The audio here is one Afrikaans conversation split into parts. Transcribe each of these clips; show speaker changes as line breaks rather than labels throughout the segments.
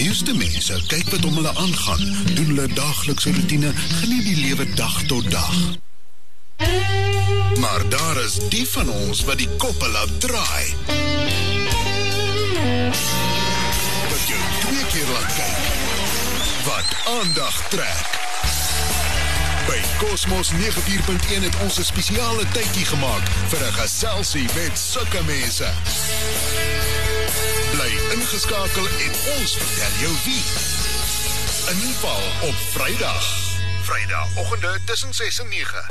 meeste mense kyk wat om hulle aangaan, doen hulle daaglikse roetine, geniet die lewe dag tot dag. Maar daar is die van ons wat die koppe laat draai. Wat jou twee keer laat kyk. Wat aandag trek. By Cosmos 94.1 het ons 'n spesiale tydjie gemaak vir 'n geselsie met sulke mense. Bly ingeskakel en ons vertel jou wie. Inval op Vrydag. Vrydagoggende tussen 6 en 9.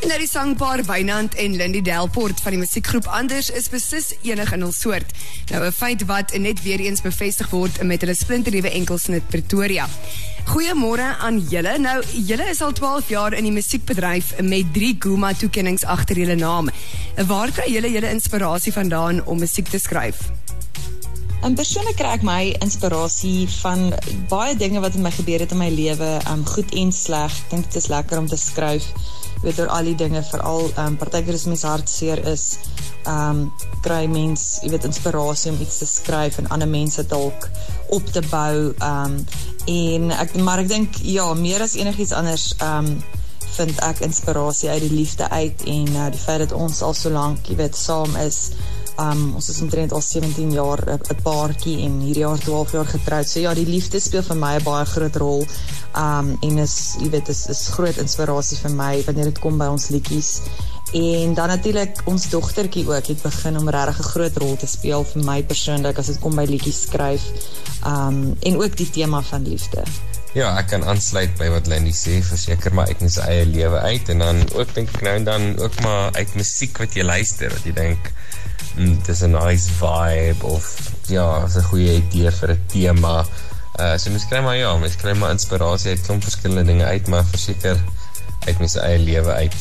En nou die sangpaar Wynand en Lindy Delport van die musiekgroep Anders is beslis enig in hul soort. Nou 'n feit wat net weer eens bevestig word met hulle splinternuwe enkelsnit Pretoria. Goeiemôre aan julle. Nou, julle is al 12 jaar in die musiekbedryf met 3 Guma toekenninge agter julle naam. Waar kry julle julle inspirasie vandaan om musiek te skryf?
En persoonlik kry ek my inspirasie van baie dinge wat met my gebeur het in my lewe, um goed en sleg. Ek dink dit is lekker om te skryf. Weet oor al die dinge, veral um partykeer as mens hartseer is, um kry mens, jy weet, inspirasie om iets te skryf en ander mense dalk op te bou. Um en ek maar ek dink ja, meer as enigiets anders um vind ek inspirasie uit die liefde uit en uh, die feit dat ons al so lank, jy weet, saam is Um, ons is omtrent al 17 jaar een paarkie en hierdie jaar 12 jaar getrouwd. So ja, die liefde speel vir my een baie groot rol um, en is, jy weet, is, is groot inspiratie vir my wanneer het kom by ons liekies. En dan natuurlijk ons dochterkie ook het begin om rarig een groot rol te speel vir my persoonlijk as het kom by liekies skryf um, en ook die thema van liefde.
Ja, ek kan aansluit by wat Lindy sê, verseker maar uit my sy eie lewe uit en dan ook denk ek nou en dan ook maar uit muziek wat jy luister, wat jy denk, mm, het is een nice vibe of ja, is een goeie idee vir een thema uh, so mys kry maar ja, mys kry maar inspiratie uit klomp verskillende dinge uit, maar verseker uit my sy eie lewe uit.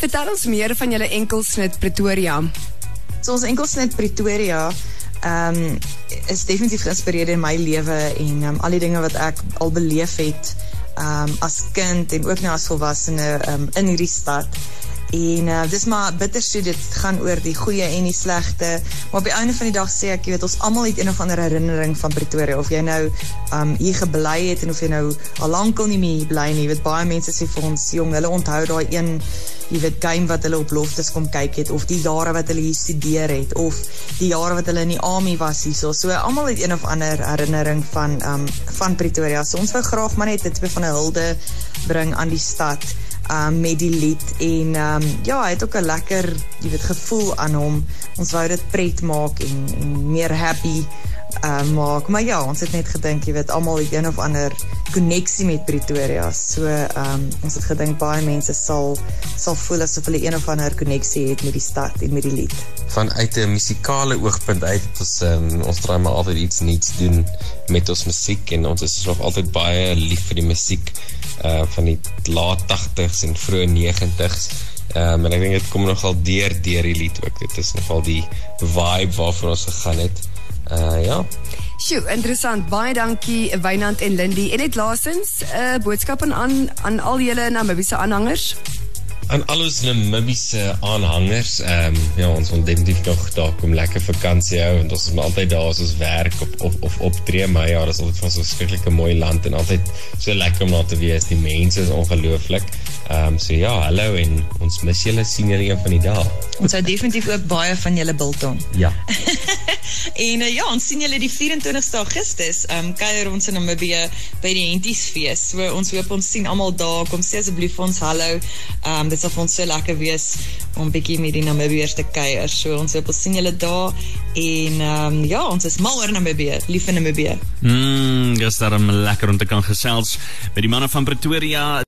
Vertel ons meer van julle enkelsnit Pretoria.
So ons enkelsnit Pretoria um, is definitief geïnspireerd in my lewe en um, al die dinge wat ek al beleef het um, as kind en ook nou as volwassene um, in hierdie stad en uh, dis maar bitter so, dit gaan oor die goeie en die slechte, maar op die einde van die dag sê ek, jy weet, ons allemaal het een of andere herinnering van Pretoria, of jy nou um, hier geblei het, en of jy nou al lang kon nie meer hier blei nie, jy weet, baie mense sê vir ons, jong, hulle onthou daar een, jy weet, game wat hulle op loftes kom kyk het, of die jare wat hulle hier studeer het, of die jare wat hulle in die army was hier, so, allemaal het een of ander herinnering van, um, van Pretoria, so ons wil graag maar net dit van een hulde bring aan die stad, um, met die lied en um, ja, hy het ook een lekker jy weet, gevoel aan hom. Ons wou dit pret maak en, en meer happy uh, maak, maar ja, ons het net gedink, jy weet, allemaal het een of ander connectie met Pretoria, so um, ons het gedink, baie mense sal sal voel asof hulle een of ander connectie het met die stad en met die lied.
Vanuit een muzikale oogpunt uit, ons, um, ons draai maar altyd iets niets doen met ons muziek en ons is nog altyd baie lief vir die muziek uh, van die laat 80s en vroeg 90s um, en ek denk het kom nogal deur deur die lied ook, dit is nogal die vibe waarvoor ons gegaan het uh, ja.
Sjoe, interessant, baie dankie Wijnand en Lindy. En het laasens uh, boodskap aan, aan al jylle Namibiese aanhangers?
Aan al ons Namibiese aanhangers um, ja, ons wil definitief nog daar kom lekker vakantie hou, want ons is maar altyd daar as ons werk op, op, of optree, maar ja, dat is altyd van so'n skrikkelike mooi land, en altyd so lekker om daar te wees, die mense is ongelooflik, um, so ja, hallo, en ons mis julle, sien julle een van die dag.
Ons hou definitief ook baie van julle biltong.
Ja.
en uh, ja, ons sien julle die 24ste augustus, um, keier ons in Namibie by die Hentiesfeest, so ons hoop ons sien allemaal daar, kom sê asblief ons hallo, um, dit sal vir ons so lekker wees om bykie met die Namibiers te keier. So ons hoop ons sien julle daar en um, ja, ons is mal oor Namibie, lief in Namibie.
Mmm, is daarom lekker om te kan gesels met die manne van Pretoria.